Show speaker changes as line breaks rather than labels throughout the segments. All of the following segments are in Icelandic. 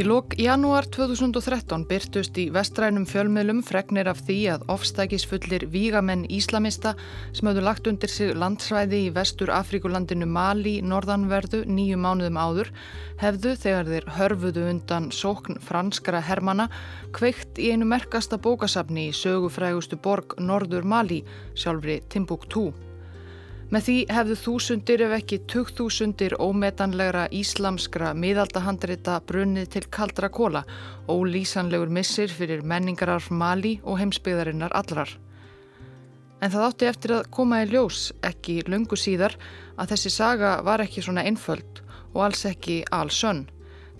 Í lok janúar 2013 byrtust í vestrænum fjölmiðlum fregnir af því að ofstækisfullir vígamenn íslamista sem hafðu lagt undir sig landsvæði í vestur Afríkulandinu Mali norðanverðu nýju mánuðum áður hefðu þegar þeir hörfuðu undan sókn franskara hermana kveikt í einu merkasta bókasafni í sögufrægustu borg Norður Mali, sjálfri Timbuktu. Með því hefðu þúsundir ef ekki tugþúsundir ómetanlegra íslamskra miðaldahandrita brunnið til kaldra kóla og lýsanlegur missir fyrir menningararf Mali og heimsbyðarinnar allrar. En það átti eftir að koma í ljós ekki lungu síðar að þessi saga var ekki svona einföld og alls ekki allsönn.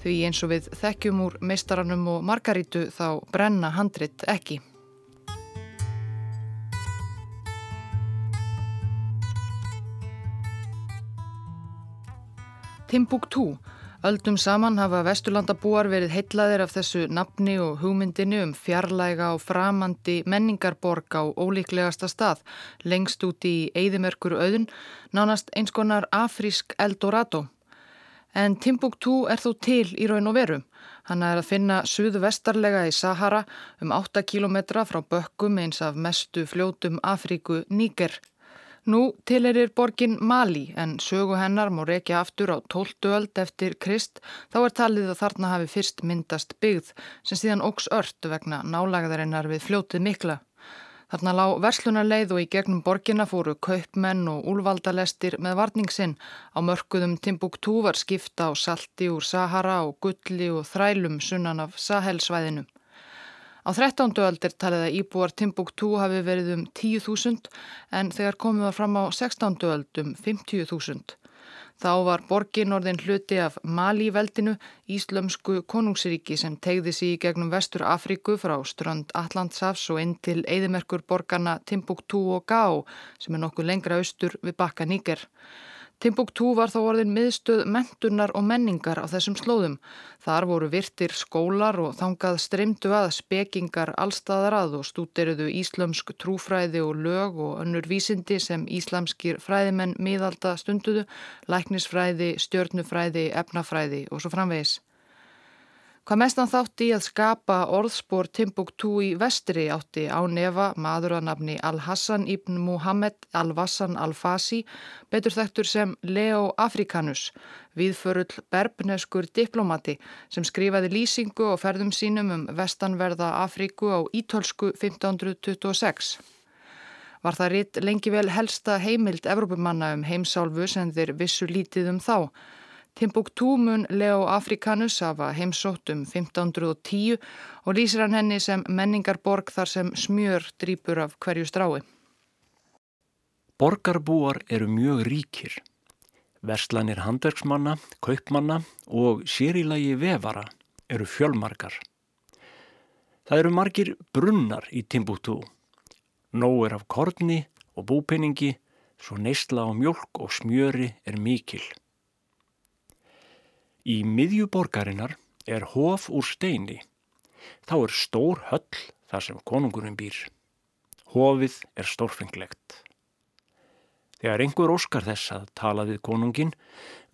Því eins og við þekkjum úr meistaranum og margarítu þá brenna handrit ekki. Timbuktu. Öldum saman hafa vesturlandabúar verið heitlaðir af þessu nafni og hugmyndinu um fjarlæga og framandi menningarborg á ólíklegasta stað, lengst út í eigðimerkur auðun, nánast eins konar afrísk Eldorado. En Timbuktu er þó til í raun og veru. Hann er að finna suðu vestarlega í Sahara um 8 km frá bökkum eins af mestu fljótum Afríku Níker. Nú tilerir borgin Mali en sögu hennar má reykja aftur á 12. öld eftir Krist þá er talið að þarna hafi fyrst myndast byggð sem síðan ógs ört vegna nálagðarinnar við fljótið mikla. Þarna lág verslunarleið og í gegnum borginna fóru kaupmenn og úlvaldalestir með varningsinn. Á mörguðum Timbuktu var skipta á salti úr Sahara og gulli og þrælum sunnan af Sahelsvæðinu. Á 13. öldir talið að íbúar Timbuktu hafi verið um 10.000 en þegar komum við fram á 16. öld um 50.000. Þá var borgin orðin hluti af Mali-veldinu, Íslömsku konungsríki sem tegði sér í gegnum vestur Afríku frá strönd Allandsafs og inn til eðimerkur borgarna Timbuktu og Gao sem er nokkuð lengra austur við bakka Níker. Timbuktu var þá orðin miðstöð mentunar og menningar á þessum slóðum. Þar voru virtir skólar og þangað streymdu að spekingar allstaðar að og stúderiðu íslömsk trúfræði og lög og önnur vísindi sem íslamskir fræðimenn miðalda stunduðu, læknisfræði, stjörnufræði, efnafræði og svo framvegis. Hvað mestan þátti í að skapa orðspor Timbuktu í vestri átti á nefa maður að nafni Al-Hassan ibn Muhammad Al-Vassan Al-Fasi, betur þektur sem Leo Afrikanus, viðförull berbneskur diplomati sem skrifaði lýsingu og ferðum sínum um vestanverða Afríku á ítölsku 1526. Var það ritt lengi vel helsta heimild Evrópumanna um heimsálfu sem þeir vissu lítið um þá, Timbuktu mun Leo Afrikanus hafa heimsótt um 1510 og lýsir hann henni sem menningarborg þar sem smjör drýpur af hverju strái.
Borgarbúar eru mjög ríkir. Verslanir handverksmanna, kaupmanna og sérilagi vefara eru fjölmarkar. Það eru margir brunnar í Timbuktu. Nó er af korni og búpenningi, svo neysla á mjölk og smjöri er mikil. Í miðju borgarinnar er hof úr steini. Þá er stór höll þar sem konungurinn býr. Hofið er stórfenglegt. Þegar einhver óskar þess að tala við konungin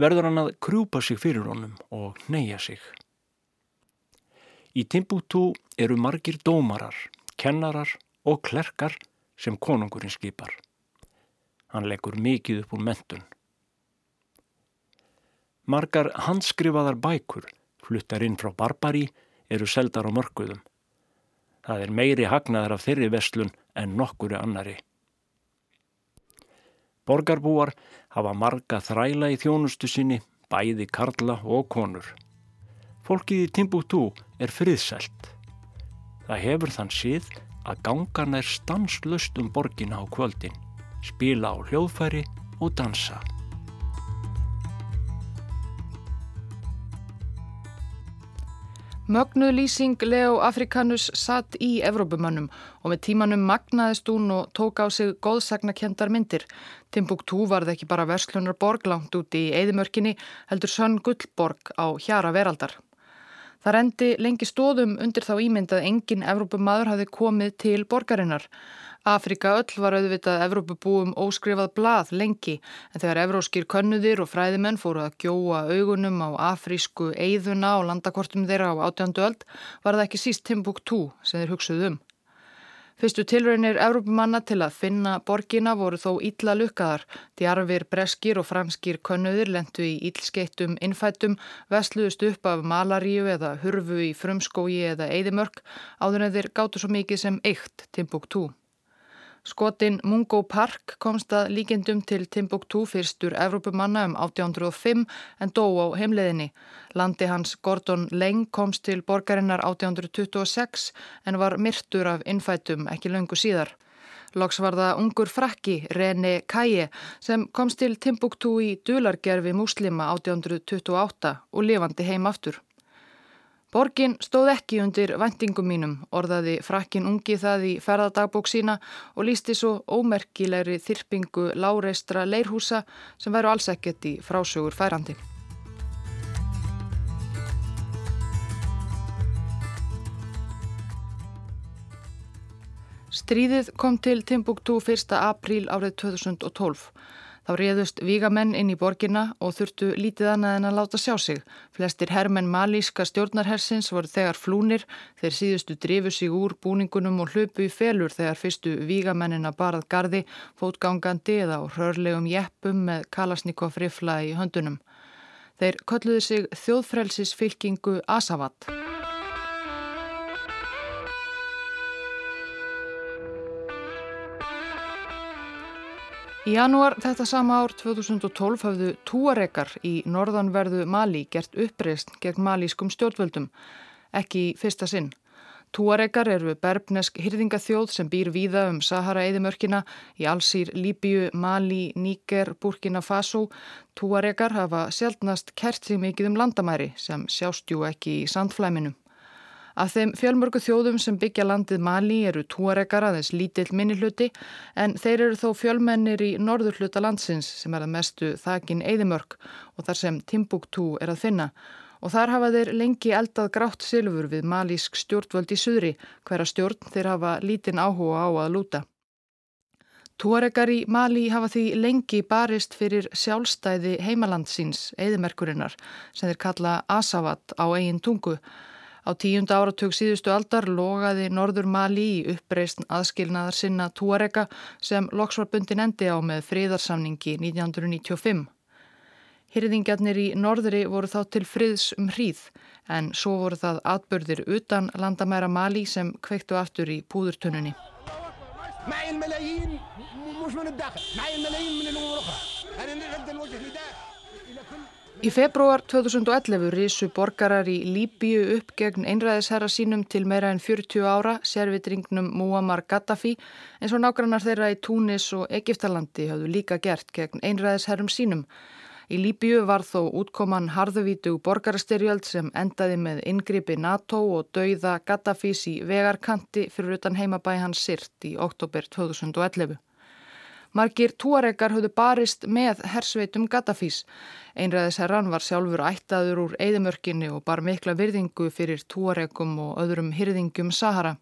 verður hann að krjúpa sig fyrir honum og neyja sig. Í Timbuktu eru margir dómarar, kennarar og klerkar sem konungurinn skipar. Hann leggur mikið upp úr mentun. Margar handskrifaðar bækur fluttar inn frá Barbari eru seldar á mörguðum. Það er meiri hagnaðar af þeirri vestlun en nokkuri annari. Borgarbúar hafa marga þræla í þjónustu sinni, bæði karla og konur. Fólkið í Timbuktu er friðsælt. Það hefur þann síð að gangan er stanslust um borgina á kvöldin, spila á hljóðfæri og dansa.
Mögnuðlýsing Leo Afrikanus satt í Evrópumannum og með tímanum magnaðist hún og tók á sig góðsagnakendar myndir. Timbuktu varð ekki bara verslunar borg langt út í Eidimörkinni heldur sönn gullborg á hjara veraldar. Það rendi lengi stóðum undir þá ímynd að engin Evrópumadur hafi komið til borgarinnar. Afrika öll var auðvitað Evrópubúum óskrifað blað lengi en þegar evróskir könnuðir og fræðimenn fóru að gjóa augunum á afrísku eigðuna og landakortum þeirra á átjándu öld var það ekki síst Timbuktu sem þeir hugsuð um. Fyrstu tilraunir Evrópumanna til að finna borgina voru þó ítla lukkaðar. Djarfir, breskir og franskir könnuðir lendu í ílskeittum innfættum, vesluðust upp af malaríu eða hurfu í frumskói eða eðimörk áður en þeir gáttu svo mikið sem eitt Timbuktu. Skotin Mungo Park komst að líkendum til Timbuktu fyrstur Evrópumanna um 1805 en dó á heimleðinni. Landi hans Gordon Leng komst til borgarinnar 1826 en var myrtur af innfætum ekki löngu síðar. Loks var það ungur frakki René Kaye sem komst til Timbuktu í dulargerfi muslima 1828 og lifandi heim aftur. Borgin stóð ekki undir vendingum mínum, orðaði frakkin ungi það í ferðadagbók sína og lísti svo ómerkilegri þyrpingu láreistra leirhúsa sem væru alls ekkert í frásögur færandi. Stríðið kom til Timbuktu 1. apríl árið 2012. Þá réðust vígamenn inn í borginna og þurftu lítið annað en að láta sjá sig. Flestir herrmenn malíska stjórnarhersins voru þegar flúnir, þeir síðustu drifu sig úr búningunum og hlupu í felur þegar fyrstu vígamennina barað gardi, fótgangandi eða á hörlegum jeppum með kalasnikov rifla í höndunum. Þeir kölluðu sig þjóðfrelsisfylkingu Asavat. Í janúar þetta sama ár 2012 hafðu túarekar í norðanverðu Mali gert uppreist gegn malískum stjórnvöldum, ekki fyrsta sinn. Túarekar eru berbnesk hyrðingathjóð sem býr víða um Sahara-eðimörkina í Allsýr, Líbíu, Mali, Níker, Burkina Faso. Túarekar hafa sjálfnast kert sig mikið um landamæri sem sjástjú ekki í sandflæminu. Af þeim fjölmörgu þjóðum sem byggja landið Mali eru túarekar aðeins lítill minnihluti en þeir eru þó fjölmennir í norður hluta landsins sem er að mestu þakin eðimörk og þar sem Timbuktu er að finna. Og þar hafa þeir lengi eldað grátt silfur við malísk stjórnvöld í suðri hverja stjórn þeir hafa lítinn áhuga á að lúta. Túarekar í Mali hafa því lengi barist fyrir sjálfstæði heimalandsins, eðimerkurinnar, sem þeir kalla Asavat á eigin tungu. Á tíunda áratug síðustu aldar logaði Norður Mali í uppreist aðskilnaðar sinna Tuarega sem loksvarbundin endi á með friðarsamningi 1995. Hyrðingjarnir í norðri voru þá til friðs um hríð en svo voru það atbörðir utan landamæra Mali sem kveiktu aftur í púðurtununni. Í februar 2011 risu borgarar í Líbíu upp gegn einræðisherra sínum til meira en 40 ára, sérvitringnum Muammar Gaddafi, eins og nágrannar þeirra í Túnis og Egiptalandi hafðu líka gert gegn einræðisherrum sínum. Í Líbíu var þó útkoman harðuvítu borgarastyrjöld sem endaði með ingripi NATO og dauða Gaddafis í vegarkanti fyrir utan heimabæ hans Sirt í oktober 2011. Margir túaregar höfðu barist með hersveitum Gaddafís. Einræðisherran var sjálfur ættaður úr eðimörkinni og bar mikla virðingu fyrir túaregum og öðrum hyrðingum Sahara.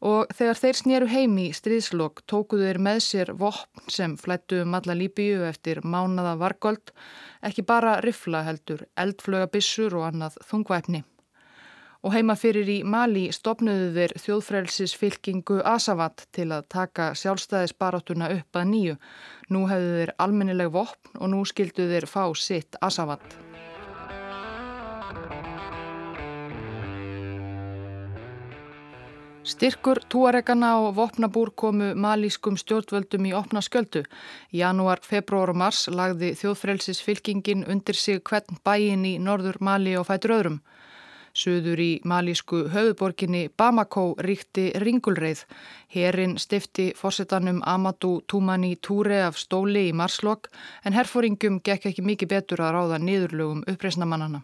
Og þegar þeir snýru heimi í stríðslokk tókuðu þeir með sér vopn sem flættu um alla Líbíu eftir mánaða vargold, ekki bara rifla heldur, eldflögabissur og annað þungvæfni og heima fyrir í Mali stopnuðu þeir þjóðfrælsisfylkingu Asavat til að taka sjálfstæðisbaráttuna upp að nýju. Nú hefðu þeir almennileg vopn og nú skildu þeir fá sitt Asavat. Styrkur túaregana og vopnabúr komu malískum stjórnvöldum í opna sköldu. Janúar, februar og mars lagði þjóðfrælsisfylkingin undir sig hvern bæin í norður Mali og fætur öðrum. Suður í malísku höfuborginni Bamako ríkti ringulreið. Herin stifti fórsetanum Amadou Toumani Touré af stóli í marslokk en herfóringum gekk ekki mikið betur að ráða niðurlögum uppreysnamannana.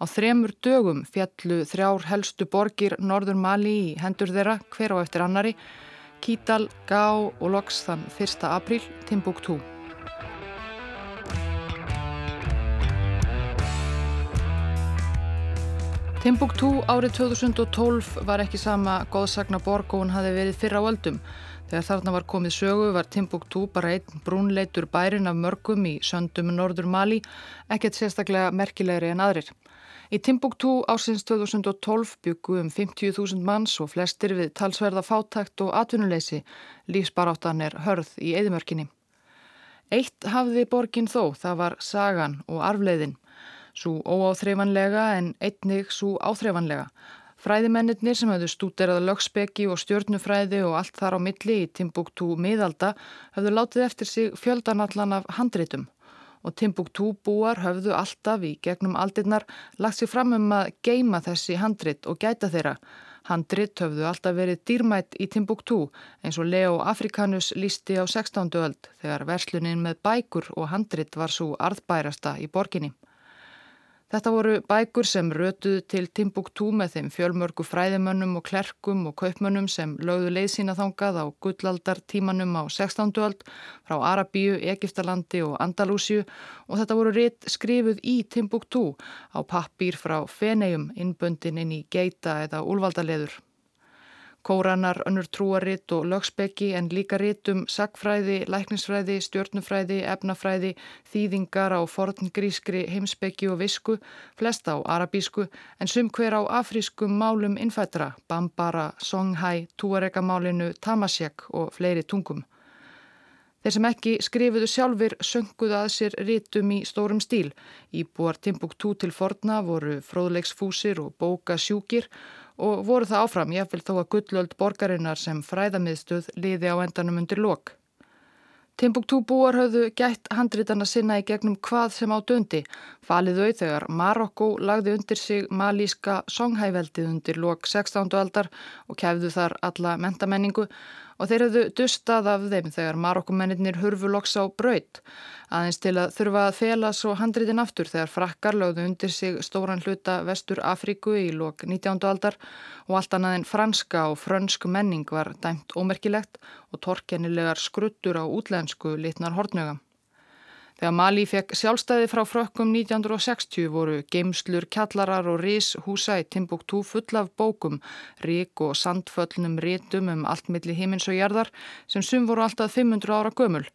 Á þremur dögum fjallu þrjár helstu borgir Norður Mali í hendur þeirra hver á eftir annari, Kítal, Gá og Loks þann 1. apríl, Timbuktu. Timbuktu árið 2012 var ekki sama góðsagna borg og hún hafi verið fyrra á öldum. Þegar þarna var komið sögu var Timbuktu bara einn brúnleitur bærin af mörgum í söndum norður Mali, ekkert sérstaklega merkilegri en aðrir. Í Timbuktu ásins 2012 byggu um 50.000 manns og flestir við talsverða fátækt og atvinnuleysi. Lífsbaráttan er hörð í eðimörkinni. Eitt hafði borgin þó, það var sagan og arfleiðin svo óáþreifanlega en einnig svo áþreifanlega. Fræðimennir sem hafðu stúderað lögspeki og stjórnufræði og allt þar á milli í Timbuktu miðalda hafðu látið eftir sig fjöldanallan af handritum og Timbuktu búar hafðu alltaf í gegnum aldirnar lagt sér fram um að geima þessi handrit og gæta þeirra. Handrit hafðu alltaf verið dýrmætt í Timbuktu eins og Leo Afrikanus lísti á 16. öld þegar verslunin með bækur og handrit var svo arðbærasta í borginni. Þetta voru bækur sem rötuðu til Timbuktu með þeim fjölmörgu fræðimönnum og klerkum og kaupmönnum sem lögðu leið sína þangað á gullaldartímanum á 16. öld frá Arabíu, Egiptalandi og Andalúsiu og þetta voru rétt skrifuð í Timbuktu á pappir frá Fenegjum innböndin inn í geita eða úlvaldaleður. Kóranar, önnur trúaritt og lögspeki en líka ritt um sagfræði, læknisfræði, stjórnufræði, efnafræði, þýðingar á forngrískri, heimspeki og visku, flest á arabísku en sum hver á afrískum málum innfættra, bambara, songhæ, túaregamálinu, tamasjek og fleiri tungum. Þeir sem ekki skrifuðu sjálfur sönguðu að sér rítum í stórum stíl. Íbúar Timbuktu til forna voru fróðleiksfúsir og bóka sjúkir og voru það áfram jáfnvel þó að gullöld borgarinnar sem fræðamiðstöð liði á endanum undir lok. Timbuktu búar höfðu gætt handritana sinna í gegnum hvað sem á döndi, falið þau þegar Marokko lagði undir sig malíska songhæveldið undir lok 16. aldar og kæfðu þar alla mentamenningu og þeir hefðu dustað af þeim þegar marokkumennir hurfu loks á braut aðeins til að þurfa að fela svo handritin aftur þegar frakkar lögðu undir sig stóran hluta vestur Afríku í lok 19. aldar og allt annað en franska og frönsk menning var dæmt ómerkilegt og torkennilegar skruttur á útlensku litnar hortnöga. Þegar Mali fekk sjálfstæði frá frökkum 1960 voru geimslur, kjallarar og ris húsa í Timbuktu full af bókum, rík og sandföllnum rítum um allt milli himins og jarðar sem sum voru alltaf 500 ára gömul.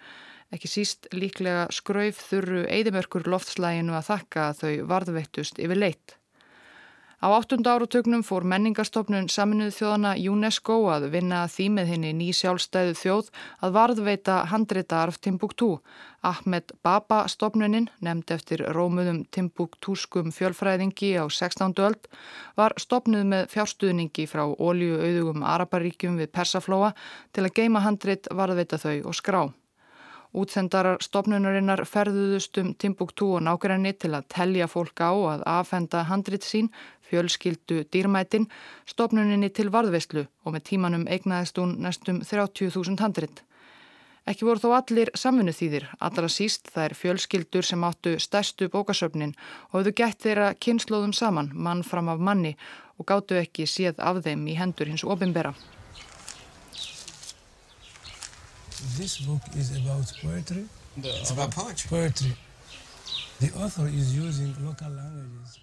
Ekki síst líklega skrauf þurru eidimörkur loftslæginu að þakka að þau varðveittust yfir leitt. Á áttunda áratögnum fór menningarstofnun saminuð þjóðana UNESCO að vinna því með henni ný sjálfstæðu þjóð að varðveita handrita arf Timbuktu. Ahmed Baba stofnunin, nefnd eftir rómuðum Timbuktúskum fjölfræðingi á 16. öld, var stofnuð með fjárstuðningi frá ólíu auðugum Araparíkjum við Persaflóa til að geima handrit varðveita þau og skrá. Útsendarar stopnunarinnar ferðuðust um Timbuktu og nákvæmni til að telja fólk á að afhenda handrit sín, fjölskyldu dýrmætin, stopnuninni til varðveislu og með tímanum eignaðist hún næstum 30.000 handrit. Ekki voru þó allir samfunnu þýðir, allra síst er fjölskyldur sem áttu stærstu bókasöfnin og hefðu gætt þeirra kynnslóðum saman, mann fram af manni og gáttu ekki séð af þeim í hendur hins ofinbera.
This book is about poetry.
It's about poetry.
Poetry. The author is using local languages.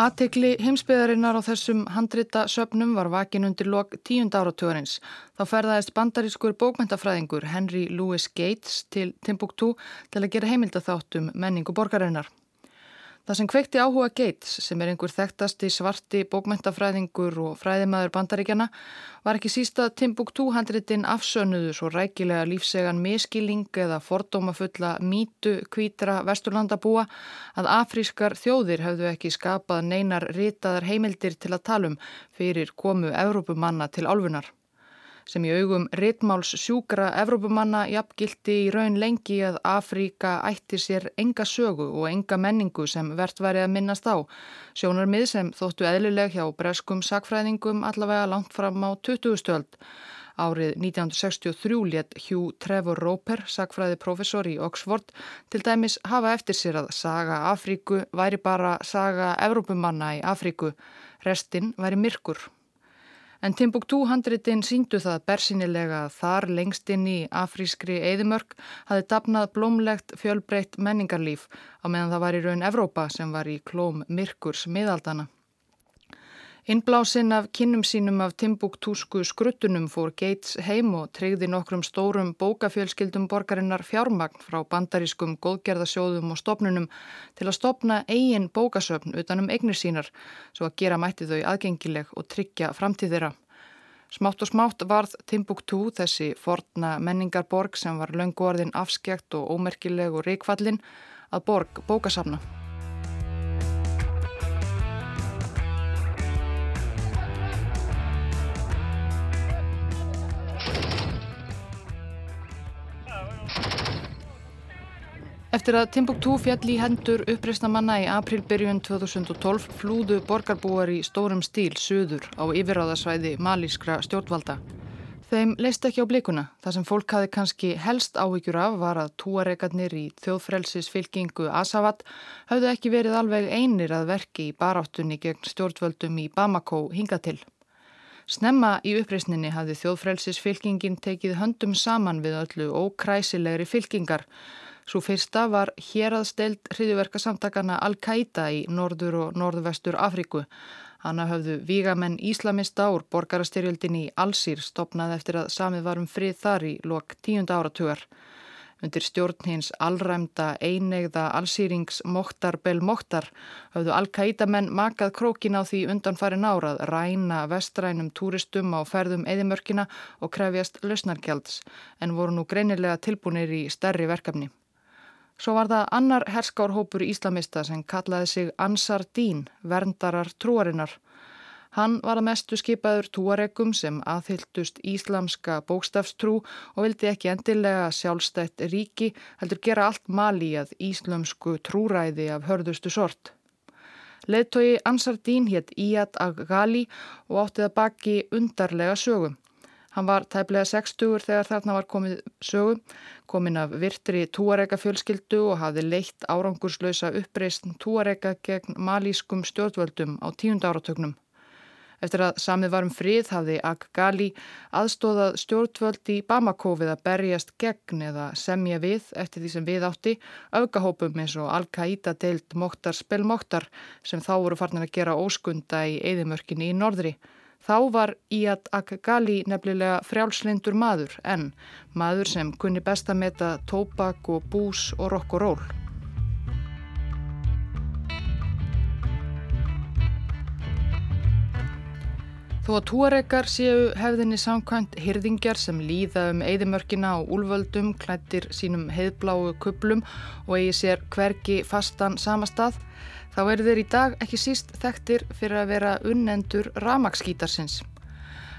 Aðtekli heimsbyðarinnar á þessum handrita söpnum var vakin undir lok tíund áratugurins. Þá ferðaðist bandarískur bókmentafræðingur Henry Louis Gates til Timbuktu til að gera heimildatháttum menningu borgarinnar. Það sem kveikti áhuga Gates, sem er einhver þekktasti svarti bókmentafræðingur og fræðimæður bandaríkjana, var ekki sísta Timbuktu-handritin afsönnuðu svo rækilega lífsegan miskilling eða fordómafulla mítu kvítra vesturlandabúa að afrískar þjóðir hefðu ekki skapað neinar ritaðar heimildir til að talum fyrir komu Evrópumanna til álfunar sem í augum ritmáls sjúkra Evrópumanna jafngildi í raun lengi að Afríka ætti sér enga sögu og enga menningu sem verðt væri að minnast á. Sjónar mið sem þóttu eðlileg hjá breskum sakfræðingum allavega langt fram á 20. stöld. Árið 1963 let Hugh Trevor Roper, sakfræði professor í Oxford, til dæmis hafa eftir sér að saga Afríku væri bara saga Evrópumanna í Afríku. Restinn væri myrkur. En Timbuktu handritin síndu það bersinilega að þar lengst inn í afrískri eðimörk hafi dapnað blómlegt fjölbreytt menningarlíf á meðan það var í raun Evrópa sem var í klóm myrkurs miðaldana. Innblásinn af kinnum sínum af Timbuktusku skruttunum fór Gates heim og treyði nokkrum stórum bókafjölskyldum borgarinnar fjármagn frá bandarískum góðgerðasjóðum og stopnunum til að stopna eigin bókasöfn utanum eignir sínar svo að gera mætti þau aðgengileg og tryggja framtíð þeirra. Smátt og smátt varð Timbuktu þessi forna menningarborg sem var löngu orðin afskjagt og ómerkileg og reikfallin að borg bókasafna. Eftir að Timbuktu fjall í hendur uppreysnamanna í aprilbyrjun 2012 flúðu borgarbúar í stórum stíl söður á yfirráðasvæði malískra stjórnvalda. Þeim leist ekki á blikuna. Það sem fólk hafi kannski helst áhyggjur af var að túareikarnir í þjóðfrelsisfylkingu Asavat hafðu ekki verið alveg einir að verki í baráttunni gegn stjórnvöldum í Bamako hinga til. Snemma í uppreysninni hafði þjóðfrelsisfylkingin tekið höndum saman við öllu ókræsilegri fylkingar Svo fyrsta var héraðstelt hriðuverkasamtakana Al-Qaida í norður og norðvestur Afríku. Hanna höfðu vígamenn Íslamista úr borgarastyrjöldinni í Alsýr stopnað eftir að samið varum frið þar í lok tíunda áratugar. Undir stjórn hins allræmda einegða allsýrings Mokhtar Bel Mokhtar höfðu Al-Qaida menn makað krókin á því undanfæri nárað ræna vestrænum túristum á ferðum eðimörkina og krefjast lausnarkjalds en voru nú greinilega tilbúinir í stærri verkefni. Svo var það annar herskárhópur íslamista sem kallaði sig Ansar Dín, verndarar trúarinnar. Hann var að mestu skipaður túaregum sem aðhyldust íslamska bókstafstrú og vildi ekki endilega sjálfstætt ríki heldur gera allt mali að íslamsku trúræði af hörðustu sort. Leðtogi Ansar Dín hétt Iyad Aghali og áttið að baki undarlega sögum. Hann var tæplega 60 þegar þarna var komið sögu, komin af virtri túarega fjölskyldu og hafði leitt árangurslösa uppreist túarega gegn malískum stjórnvöldum á tíund áratögnum. Eftir að samið varum frið hafði Ag-Gali aðstóðað stjórnvöld í Bamako við að berjast gegn eða semja við eftir því sem við átti aukahópum eins og Al-Qaida deilt Moktar Spel Moktar sem þá voru farnir að gera óskunda í eðimörkinni í norðri. Þá var Iyad Akgali nefnilega frjálslindur maður en maður sem kunni best að meta tópak og bús og rock og ról. Þó að túareikar séu hefðinni samkvæmt hyrðingjar sem líða um eðimörkina á úlvöldum, klættir sínum heiðbláu kuplum og eigi sér hverki fastan samastað þá eru þeir í dag ekki síst þekktir fyrir að vera unnendur ramagsskítarsins.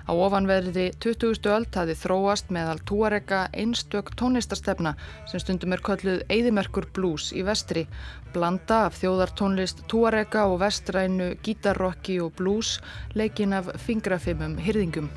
Á ofanverði 20. öld hafi þróast meðal túareka einstök tónlistarstefna sem stundum er kölluð Eðimerkur blues í vestri, blanda af þjóðartónlist túareka og vestrænu gítarrocki og blues leikin af fingrafimum hyrðingum.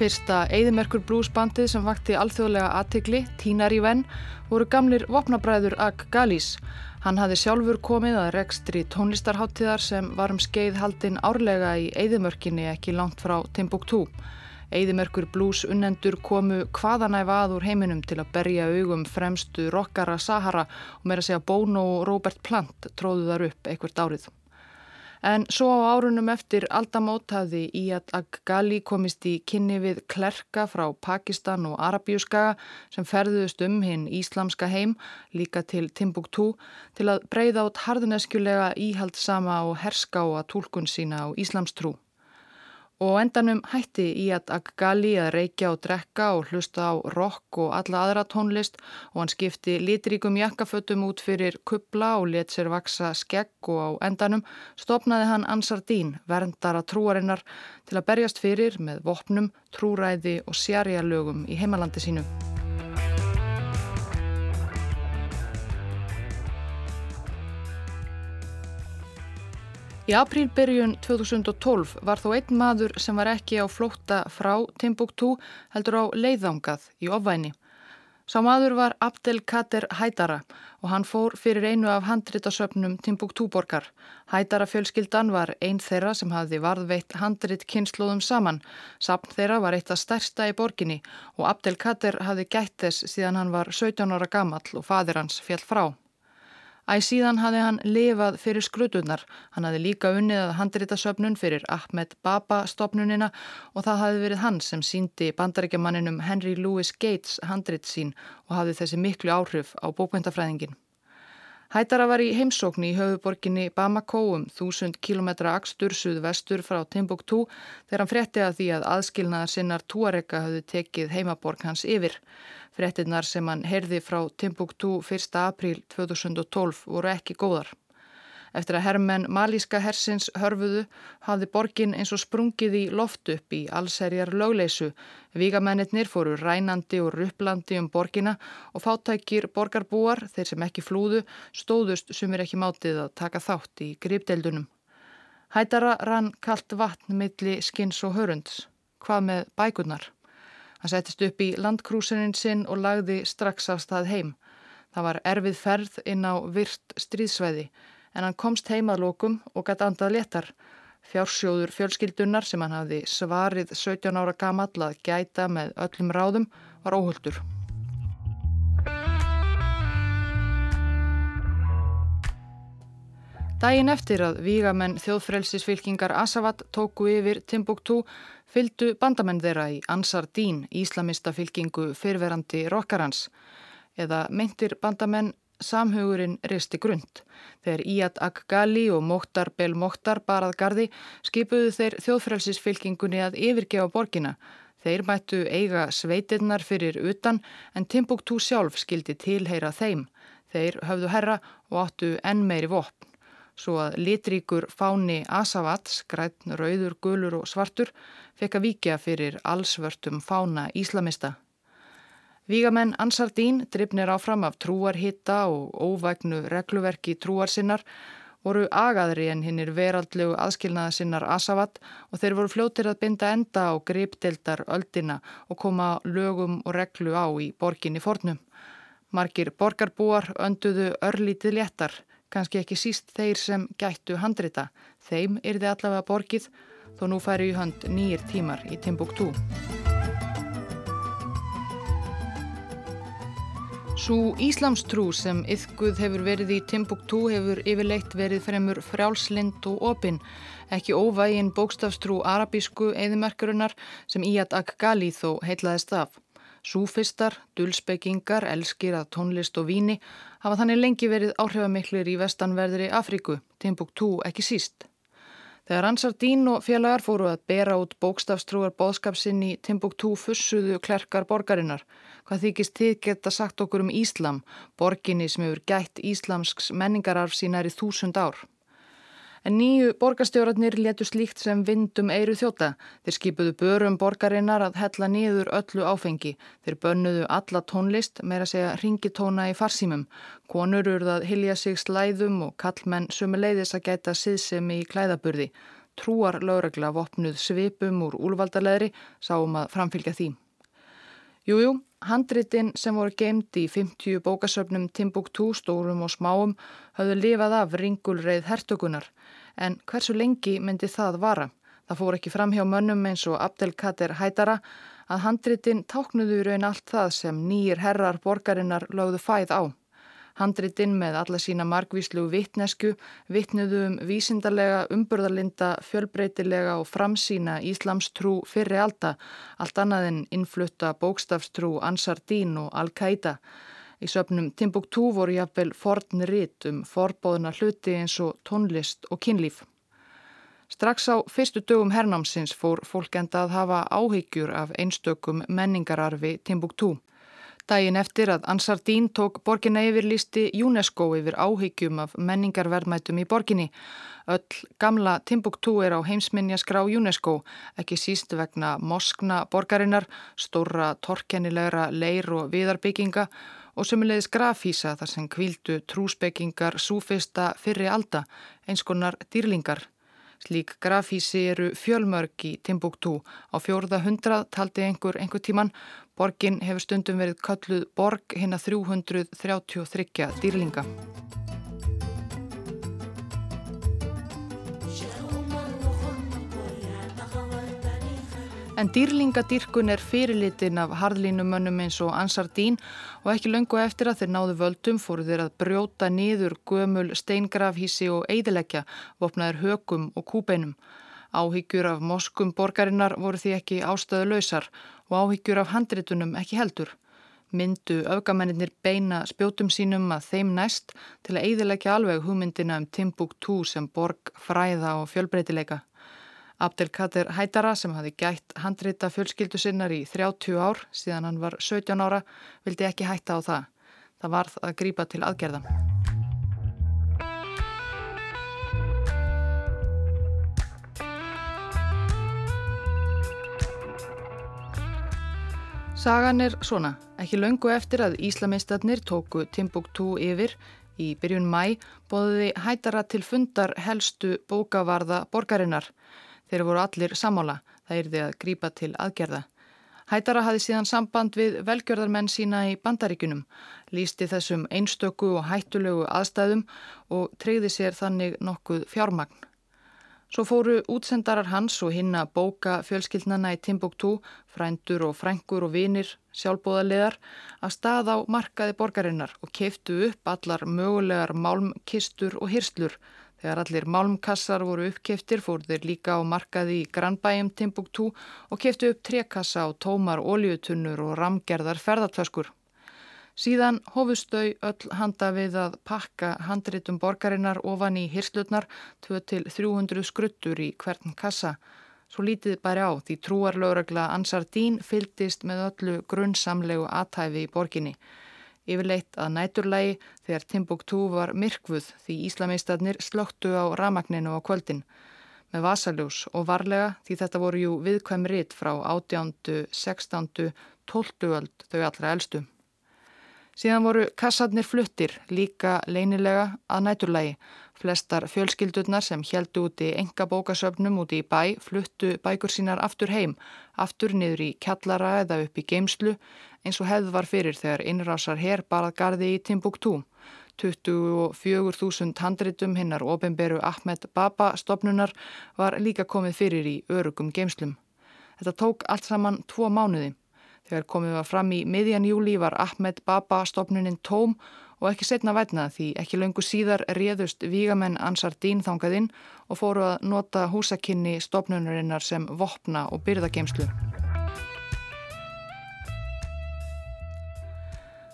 Fyrsta Eðimerkur bluesbandið sem vakti alþjóðlega aðtegli, Tínari Venn, voru gamlir vopnabræður Ag Galís. Hann hafði sjálfur komið að rekstri tónlistarháttíðar sem var um skeið haldinn árlega í Eðimörkinni ekki langt frá Timbuktu. Eðimörkur blues unnendur komu hvaðanæfa að úr heiminum til að berja augum fremstu rockara Sahara og meira segja Bono og Robert Plant tróðu þar upp einhvert árið. En svo á árunum eftir aldamót hafði Iyad Aghali komist í kynni við klerka frá Pakistan og Arabíuskaga sem ferðuðust um hinn íslamska heim líka til Timbuktu til að breyða át harðuneskjulega íhaldsama og herskáa tólkun sína á íslamstrú og endanum hætti í að Agali að reykja og drekka og hlusta á rock og alla aðra tónlist og hann skipti litríkum jakkafötum út fyrir kubla og let sér vaksa skegg og á endanum stopnaði hann Ansardín, verndara trúarinnar, til að berjast fyrir með vopnum, trúræði og sjarjalögum í heimalandi sínu. Í aprílbyrjun 2012 var þó einn maður sem var ekki á flótta frá Timbuktu heldur á leiðangað í ofvæni. Sá maður var Abdelkader Hædara og hann fór fyrir einu af handritasöfnum Timbuktu-borgar. Hædara fjölskyldan var einn þeirra sem hafði varðveitt handrit kynnslóðum saman. Sapn þeirra var eitt af stærsta í borginni og Abdelkader hafði gætt þess síðan hann var 17 ára gammal og fadir hans fjall frá. Æ síðan hafði hann lifað fyrir skrutunar. Hann hafði líka unnið að handritasöfnun fyrir Ahmed Baba stopnunina og það hafði verið hann sem síndi bandarækjamanninum Henry Louis Gates handrit sín og hafði þessi miklu áhrif á bókvendafræðingin. Hættara var í heimsókn í höfuborginni Bamako um þúsund kilometra akstur suð vestur frá Timbuktu þegar hann fretti að því að aðskilnaðar sinnar Tuarega hafði tekið heimaborg hans yfir. Frettinnar sem hann herði frá Timbuktu 1. april 2012 voru ekki góðar. Eftir að herrmenn malíska hersins hörfuðu hafði borgin eins og sprungið í loft upp í allserjar lögleysu. Vígamennir fóru rænandi og rupplandi um borgina og fátækir borgarbúar, þeir sem ekki flúðu, stóðust sem er ekki mátið að taka þátt í gripdeldunum. Hætara rann kallt vatn milli skins og hörunds. Hvað með bækurnar? Hann settist upp í landkrúsinin sinn og lagði strax af stað heim. Það var erfið ferð inn á virt stríðsvæði en hann komst heimað lókum og gæti andað letar. Fjársjóður fjölskyldunar sem hann hafði svarið 17 ára gamall að gæta með öllum ráðum var óhulltur. Dægin eftir að vígamenn þjóðfrelsisfylkingar Asavat tóku yfir Timbuktu fylgdu bandamenn þeirra í Ansar Dín, íslamista fylkingu fyrverandi rokkarans eða meintir bandamenn samhugurinn risti grund. Þegar Iyad Akgali og Móttar Bel Móttar barað gardi skipuðu þeir þjóðfrælsisfylkingunni að yfirgefa borgina. Þeir mættu eiga sveitirnar fyrir utan en Timbuktu sjálf skildi tilheyra þeim. Þeir höfðu herra og áttu enn meiri vopn. Svo að litríkur fáni Asavats, græn, rauður, gulur og svartur fekk að víkja fyrir allsvörtum fána íslamista. Vígamenn Ansardín, drifnir áfram af trúarhitta og óvægnu regluverki trúarsinnar, voru agaðri en hinnir veraldlegu aðskilnaða sinnar Asavat og þeir voru fljóttir að binda enda á gripdeldar öldina og koma lögum og reglu á í borginni fornum. Margir borgarbúar önduðu örlítið léttar, kannski ekki síst þeir sem gættu handrita. Þeim yrði allavega borgið þó nú færi í hönd nýjir tímar í Timbuktu. Svo Íslamstrú sem yfguð hefur verið í Timbuktu hefur yfirleitt verið fremur frjálslind og opinn, ekki óvægin bókstafstrú arabísku eðimerkurinnar sem Iyad Akgali þó heitlaðist af. Súfistar, dulsbyggingar, elskir að tónlist og víni hafa þannig lengi verið áhrifamiklir í vestanverðri Afríku, Timbuktu ekki síst. Þegar Ansar Dín og félagar fóru að bera út bókstafstrúar bóðskapsinn í Timbuktu fussuðu klerkar borgarinnar. Hvað þykist þið geta sagt okkur um Íslam, borginni sem hefur gætt íslamsks menningararf sínar í þúsund ár? En nýju borgarstjórarnir letu slíkt sem vindum eiru þjóta. Þeir skipuðu börum borgarinnar að hella niður öllu áfengi. Þeir bönnuðu alla tónlist, meira segja ringitóna í farsímum. Konur urðað hilja sig slæðum og kallmenn sumi leiðis að gæta siðsemi í klæðaburði. Trúar lögregla vopnuð svipum úr úlvaldarleðri sáum að framfylgja því. Jújú, handritin sem voru gemd í 50 bókasöfnum Timbuktu stórum og smáum hafðu lifað af ringulreið hertökunar en hversu lengi myndi það vara? Það fór ekki fram hjá mönnum eins og Abdelkader Hætara að handritin táknuðu raun allt það sem nýjir herrar borgarinnar lögðu fæð á. Handritin með alla sína margvíslu vittnesku vittnuðu um vísindarlega, umburðarlinda, fjölbreytilega og framsýna Íslamstrú fyrri alda, allt annað en innflutta bókstafstrú Ansar Dín og Al-Qaida. Í söpnum Timbuktu voru jafnvel forn ritt um forbóðuna hluti eins og tónlist og kynlíf. Strax á fyrstu dögum hernámsins fór fólk enda að hafa áhyggjur af einstökum menningararfi Timbuktu. Dægin eftir að Ansar Dín tók borginna yfir listi UNESCO yfir áhyggjum af menningarverðmætum í borginni. Öll gamla Timbuktu er á heimsminjaskrá UNESCO, ekki síst vegna moskna borgarinnar, stóra torkennilegra leir og viðarbygginga og sömulegis grafísa þar sem kvildu trúspekingar súfista fyrri alda, eins konar dýrlingar. Slík grafísi eru fjölmörg í Timbuktu. Á fjórða hundrað taldi einhver einhver tíman Borgin hefur stundum verið kölluð Borg hinn að 333 dýrlinga. En dýrlingadýrkun er fyrirlitin af harðlínumönnum eins og Ansardín og ekki löngu eftir að þeir náðu völdum fóru þeir að brjóta niður gömul steingrafhísi og eidilegja, vopnaður hökum og kúbeinum. Áhyggjur af moskum borgarinnar voru því ekki ástöðu lausar og áhyggjur af handritunum ekki heldur. Myndu augamennir beina spjótum sínum að þeim næst til að eidilegja alveg hugmyndina um Timbuktu sem borg, fræða og fjölbreytileika. Abdelkader Hætara sem hafi gætt handrita fjölskyldu sinnar í 30 ár síðan hann var 17 ára vildi ekki hætta á það. Það varð að grípa til aðgerða. Sagan er svona, ekki laungu eftir að Íslamistarnir tóku Timbuktu yfir í byrjun mæ bóðiði Hætara til fundar helstu bókavarða borgarinnar. Þeir voru allir samála, það yrði að grípa til aðgerða. Hætara hafi síðan samband við velgjörðarmenn sína í bandaríkunum, lísti þessum einstöku og hættulegu aðstæðum og treyði sér þannig nokkuð fjármagn. Svo fóru útsendarar hans og hinna bóka fjölskyldnana í Timbuktu, frændur og frængur og vinir, sjálfbóðaliðar, að stað á markaði borgarinnar og keiftu upp allar mögulegar málmkistur og hyrslur Þegar allir málmkassar voru uppkeftir fór þeir líka á markaði í Granbæjum Timbuktu og keftu upp trekassa á tómar óljutunnur og ramgerðar ferðartöskur. Síðan hófustau öll handa við að pakka handritum borgarinnar ofan í hirslutnar 2-300 skruttur í hvern kassa. Svo lítið bæri á því trúarlauragla Ansar Dín fyldist með öllu grunnsamlegu aðtæfi í borginni yfirleitt að næturlægi þegar Timbuktu var myrkvuð því Íslamistarnir slögtu á ramagninu á kvöldin með vasaljós og varlega því þetta voru jú viðkvæm ritt frá 18., 16., 12. öld þau allra eldstu. Síðan voru kassarnir fluttir líka leinilega að næturlægi. Flestar fjölskyldurnar sem heldu út í enga bókasöfnum út í bæ fluttu bækur sínar aftur heim, aftur niður í kjallara eða upp í geimslu eins og hefð var fyrir þegar innrásar herr barað gardi í Timbuktu. 24.000 handritum hinnar ofinberu Ahmed Baba stopnunar var líka komið fyrir í örugum geimslum. Þetta tók allt saman tvo mánuði. Þegar komið var fram í miðjan júli var Ahmed Baba stopnunin tóm og ekki setna vætna því ekki löngu síðar réðust vígamenn Ansar Dín þangað inn og fóru að nota húsakinni stopnunarinnar sem vopna og byrðageimslu.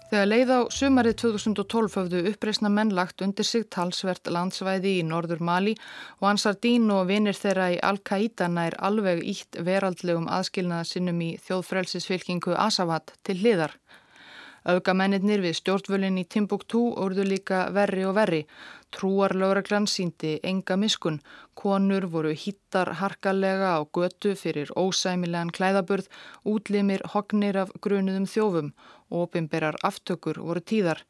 Þegar leið á sumarið 2012 höfðu uppreysna mennlagt undir sig talsvert landsvæði í norður Mali og Ansar Dín og vinir þeirra í Al-Qaida nær alveg ítt veraldlegum aðskilnaða sinnum í þjóðfrælsisfylkingu Asavat til hliðar. Öfgamennir við stjórnvölinn í Timbuktu orðu líka verri og verri. Trúarlauraglann síndi enga miskun. Konur voru hittar harkalega á götu fyrir ósæmilegan klæðaburð, útlimir hognir af grunuðum þjófum og opimberar aftökur voru tíðar.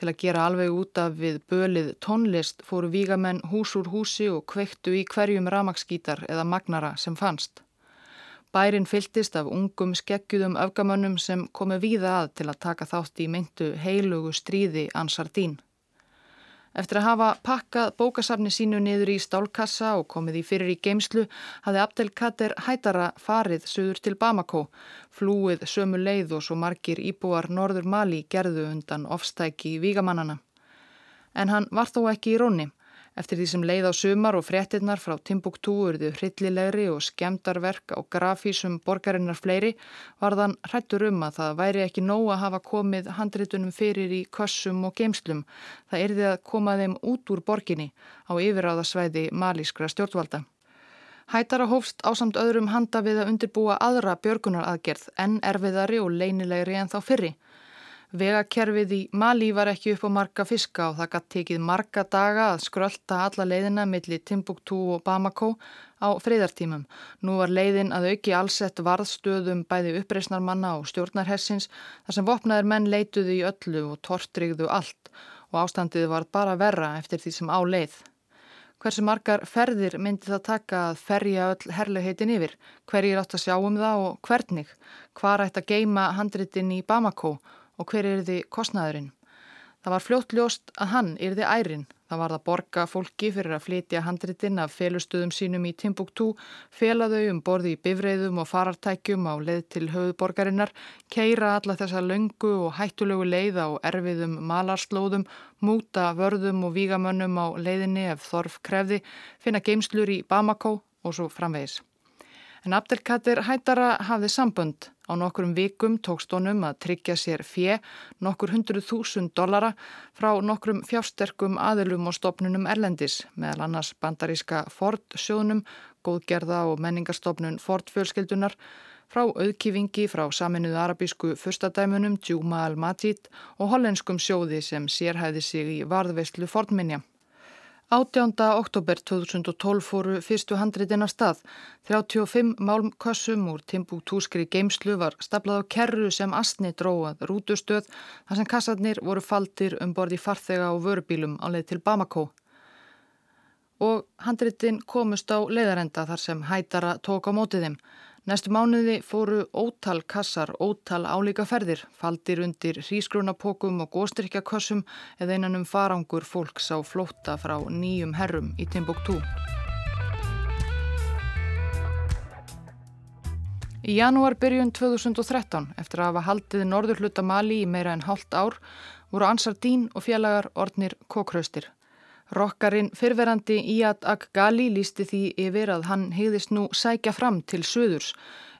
Til að gera alveg út af við bölið tónlist fóru vígamenn hús úr húsi og kveiktu í hverjum ramagsskítar eða magnara sem fannst. Bærin fyltist af ungum skeggjuðum öfgamönnum sem komi víða að til að taka þátt í myndu heilugu stríði Ansardín. Eftir að hafa pakkað bókasafni sínu niður í stálkassa og komið í fyrir í geimslu hafði Abdelkader Hætara farið söður til Bamako, flúið sömu leið og svo margir íbúar Norður Mali gerðu undan ofstæki í vígamannana. En hann var þó ekki í rónni. Eftir því sem leið á sumar og fréttinnar frá Timbuktu urðu hryllilegri og skemdarverk á grafísum borgarinnar fleiri var þann hrættur um að það væri ekki nóg að hafa komið handritunum fyrir í kössum og geimslum. Það erði að koma þeim út úr borginni á yfiráðasvæði malískra stjórnvalda. Hætara hófst ásamt öðrum handa við að undirbúa aðra björgunaraðgerð en erfiðari og leinilegri en þá fyrri. Vegakerfið í Mali var ekki upp á marga fiska og það gætt tekið marga daga að skrölda alla leiðina millir Timbuktu og Bamako á friðartímum. Nú var leiðin að auki allsett varðstöðum bæði uppreysnarmanna og stjórnarhessins þar sem vopnaðir menn leituðu í öllu og tortrygðu allt og ástandið var bara verra eftir því sem á leið. Hversu margar ferðir myndi það taka að ferja öll herluheitin yfir? Hverjir átt að sjá um það og hvernig? Hvar ætti að geima handritin í Bamako og hver er þið kostnaðurinn? Það var fljótt ljóst að hann er þið ærin. Það var það borga fólki fyrir að flytja handritin af félustuðum sínum í Timbuktu, felaðau um borði í bifreiðum og farartækjum á leið til höfuborgarinnar, keira alla þessa löngu og hættulegu leið á erfiðum malarslóðum, múta vörðum og vígamönnum á leiðinni ef þorf krefði, finna geimslur í Bamako og svo framvegis. En Abdelkader Hættara hafði sambönd. Á nokkurum vikum tókst honum að tryggja sér fjö nokkur hundruð þúsund dollara frá nokkrum fjársterkum aðilum og stopnunum Erlendis, meðal annars bandaríska Ford sjónum, góðgerða og menningarstopnun Ford fjölskyldunar, frá auðkifingi frá saminuðu arabísku fyrstadæmunum Djúma al-Majid og hollenskum sjóði sem sérhæði sig í varðveistlu Fordminja. 18. oktober 2012 fóru fyrstu handritin að stað. 35 málmkössum úr Timbuktu-skri geimslu var staplað á kerru sem astni dróað rútustöð þar sem kassarnir voru faldir um borði farþega og vörubílum á leið til Bamako. Og handritin komust á leiðarenda þar sem hætara tók á mótið þeim. Næstu mánuði fóru ótal kassar, ótal álíka ferðir, faldir undir hrísgrunapokum og góstrykjakossum eða einan um farangur fólks á flótta frá nýjum herrum í Timbuktu. Í janúar byrjun 2013, eftir að hafa haldið norður hluta Mali í meira en hálft ár, voru Ansar Dín og félagar ornir kókraustir. Rokkarinn fyrverandi Iyad Ak-Gali lísti því yfir að hann hegðist nú sækja fram til söðurs.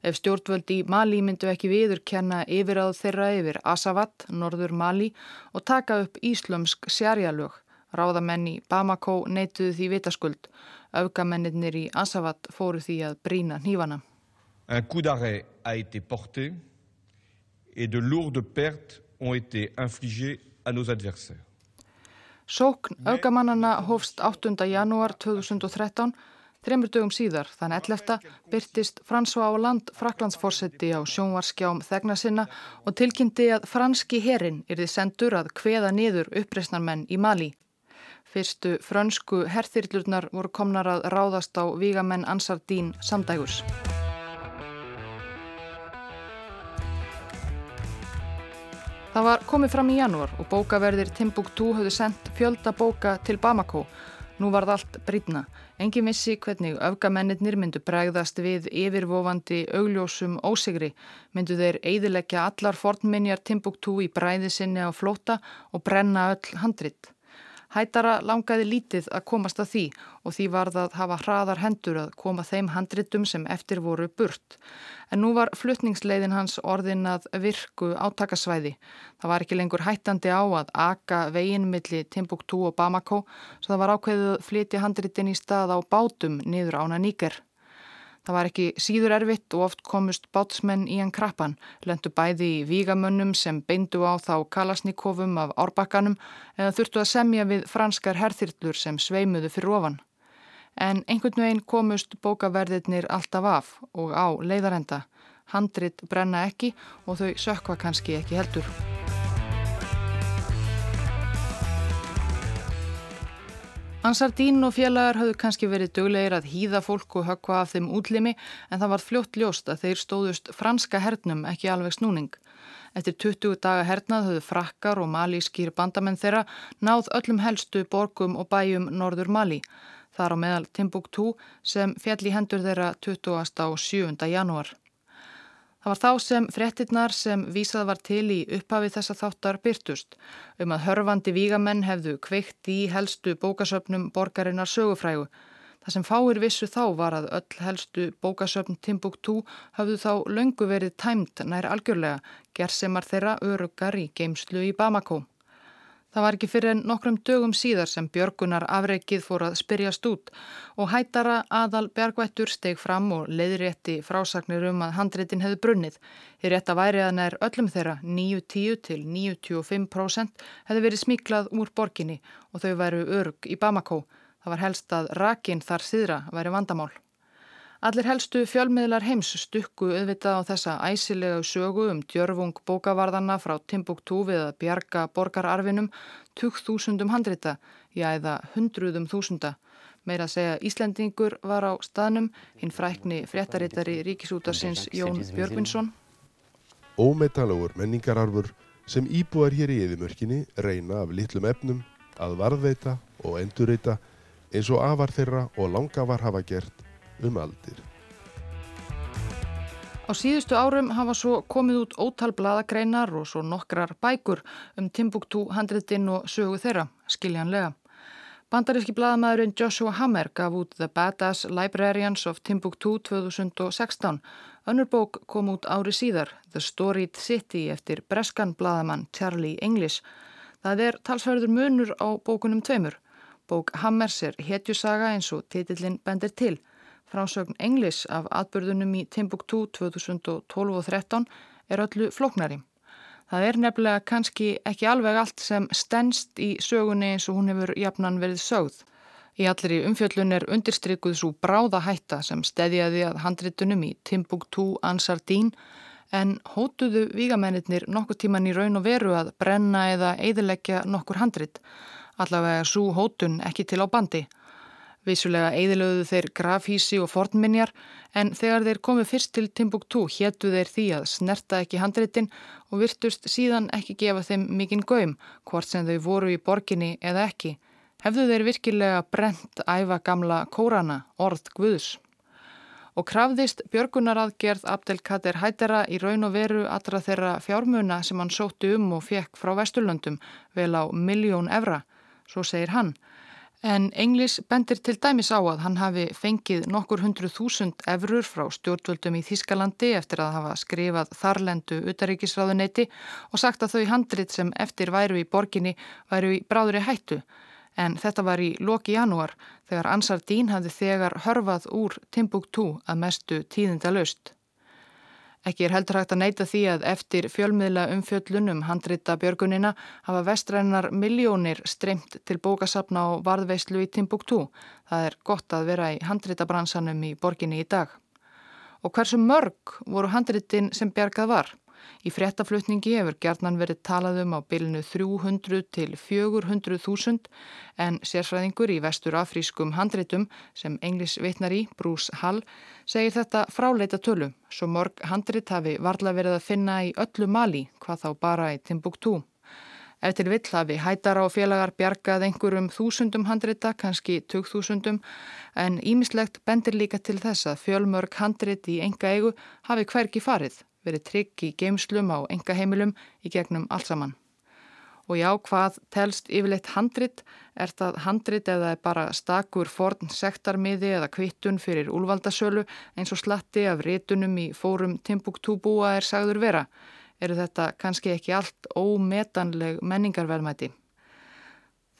Ef stjórnvöldi í Mali myndu ekki viðurkenna yfiráð þeirra yfir Asavat, norður Mali, og taka upp íslömsk sjarjalög. Ráðamenn í Bamako neituðu því vitaskuld. Öfgamennir í Asavat fóru því að brína hnífana.
Un coup d'arrêt a été porté et de lourdes pertes ont été infligées à nos adversaires.
Sókn augamannana hófst 8. janúar 2013. Þreymur dögum síðar, þann 11. byrtist Fransva á land Fraklandsforsetti á sjónvarskjám þegna sinna og tilkynnti að franski herin yrði sendur að kveða niður uppreysnarmenn í Mali. Fyrstu frönsku herþyrlurnar voru komnar að ráðast á vígamenn Ansardín samdægus. Það var komið fram í janúar og bókaverðir Timbuktu höfðu sendt fjölda bóka til Bamako. Nú var það allt brýtna. Engin vissi hvernig öfgamennir myndu bregðast við yfirvofandi augljósum ósigri. Myndu þeir eidilegja allar fornminjar Timbuktu í bræði sinni á flóta og brenna öll handrit. Hætara langaði lítið að komast að því og því var það að hafa hraðar hendur að koma þeim handritum sem eftir voru burt. En nú var flutningsleiðin hans orðin að virku átakasvæði. Það var ekki lengur hættandi á að aka veginmilli Timbuktu og Bamako svo það var ákveðið að flytja handritin í stað á bátum niður ána nýger. Það var ekki síður erfitt og oft komust bátsmenn í hann krappan, lendu bæði í vígamönnum sem beindu á þá kalasnikofum af árbakkanum eða þurftu að semja við franskar herþyrlur sem sveimuðu fyrir ofan. En einhvern veginn komust bókaverðirnir alltaf af og á leiðarenda. Handrit brenna ekki og þau sökva kannski ekki heldur. Ansardín og félagar hafðu kannski verið döglegir að hýða fólk og höggva af þeim útlimi en það var fljótt ljóst að þeir stóðust franska hernum ekki alveg snúning. Eftir 20 daga hernað höfðu frakkar og malískýr bandamenn þeirra náð öllum helstu borgum og bæjum norður Mali. Þar á meðal Timbuktu sem fjall í hendur þeirra 20. og 7. janúar. Það var þá sem frettinnar sem vísað var til í upphafi þessa þáttar byrtust um að hörfandi vígamenn hefðu kveikt í helstu bókasöpnum borgarinnar sögufrægu. Það sem fáir vissu þá var að öll helstu bókasöpn Timbuktu hafðu þá löngu verið tæmt nær algjörlega, gerðsemar þeirra örugar í geimslu í Bamako. Það var ekki fyrir nokkrum dögum síðar sem Björgunar afreikið fór að spyrjast út og hættara aðal Björgvættur steg fram og leiðrétti frásagnir um að handreitin hefði brunnið. Þeir rétt að væri að nær öllum þeirra 9-10 til 95% hefði verið smiklað úr borginni og þau væru örg í Bamako. Það var helst að rakin þar síðra væri vandamál. Allir helstu fjölmiðlar heims stukku auðvitað á þessa æsilega sögu um djörfung bókavarðana frá Timbuktu við að bjarga borgararfinum 20.000 handrita, já eða hundruðum þúsunda. Meira að segja Íslandingur var á staðnum, hinn frækni fréttarittari Ríkisútarsins Jón Björgvinsson.
Ómetalagur menningararfur sem íbúar hér í eðimörkinni reyna af litlum efnum að varðveita og endurreita eins og afar þeirra og langafar hafa gert um aldir.
Á síðustu árum hafa svo komið út ótal bladagreinar og svo nokkrar bækur um Timbuktu handritin og sögu þeirra, skiljanlega. Bandaríski bladamæðurinn Joshua Hammer gaf út The Badass Librarians of Timbuktu 2016. Önnur bók kom út ári síðar, The Storied City eftir breskan bladamann Charlie English. Það er talsverður munur á bókunum tveimur. Bók Hammers er hetjusaga eins og titillin bendir til. Frásögn Englis af atbyrðunum í Timbuktu 2012 og 13 er öllu flóknari. Það er nefnilega kannski ekki alveg allt sem stennst í sögunni eins og hún hefur jafnan verið sögð. Í allri umfjöllun er undirstrykkuð svo bráða hætta sem stedjaði að handritunum í Timbuktu ansar dín en hótuðu vígamennir nokkur tíman í raun og veru að brenna eða eidilegja nokkur handrit. Allavega svo hótun ekki til á bandi. Vissulega eðilögðu þeir grafhísi og fornminjar en þegar þeir komu fyrst til Timbuktu héttu þeir því að snerta ekki handreitin og virtust síðan ekki gefa þeim mikinn gaum hvort sem þau voru í borginni eða ekki. Hefðu þeir virkilega brent æfa gamla kórana, orð Guðs. Og krafðist björgunaraðgerð Abdelkader Hættera í raun og veru allra þeirra fjármuna sem hann sótti um og fekk frá Vesturlöndum vel á miljón evra, svo segir hann. En Englis bendir til dæmis á að hann hafi fengið nokkur hundru þúsund efrur frá stjórnvöldum í Þískalandi eftir að hafa skrifað þarlendu utaríkisráðuneyti og sagt að þau handrit sem eftir væru í borginni væru í bráðri hættu. En þetta var í loki janúar þegar Ansar Dín hafði þegar hörfað úr Timbuktu að mestu tíðinda löst. Ekki er heldur hægt að neyta því að eftir fjölmiðla umfjöllunum handrita björgunina hafa vestrænar miljónir streymt til bókasapna og varðveislu í Timbuktu. Það er gott að vera í handrita bransanum í borginni í dag. Og hversu mörg voru handritin sem bjargað var? Í fréttaflutningi hefur gerðnan verið talað um á bylnu 300 til 400 þúsund en sérfræðingur í vestur afrískum handritum sem englis vitnar í, Bruce Hall, segir þetta fráleita tölu. Svo mörg handrit hafi varla verið að finna í öllu mali, hvað þá bara í Timbuktu. Ef til vill hafi hættar á félagar bjargað einhverjum þúsundum handrita, kannski tugþúsundum, en ímislegt bendir líka til þess að fjölmörg handrit í enga eigu hafi hverki farið verið trygg í geimslum á enga heimilum í gegnum allt saman. Og já, hvað telst yfirleitt handrit? Er það handrit eða bara stakur forn sektarmiði eða kvittun fyrir úlvaldasölu eins og slatti af rétunum í fórum Timbuktu-búa er sagður vera? Eru þetta kannski ekki allt ómetanleg menningarverðmæti?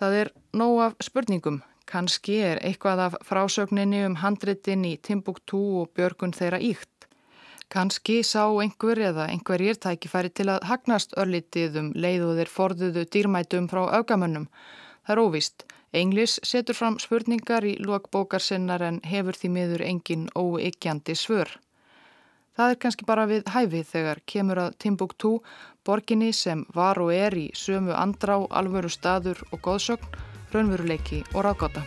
Það er nóg af spurningum. Kannski er eitthvað af frásögninni um handritin í Timbuktu og björgun þeirra íkt. Kanski sá einhver eða einhverjir tækifæri til að hagnast örlítið um leið og þeir forðuðu dýrmætum frá augamönnum. Það er óvist. Englis setur fram spurningar í lokbókar sinnar en hefur því miður engin óeikjandi svör. Það er kannski bara við hæfið þegar kemur að Timbuktu, borginni sem var og er í sömu andrá, alvöru staður og góðsögn, raunveruleiki og ráðgóta.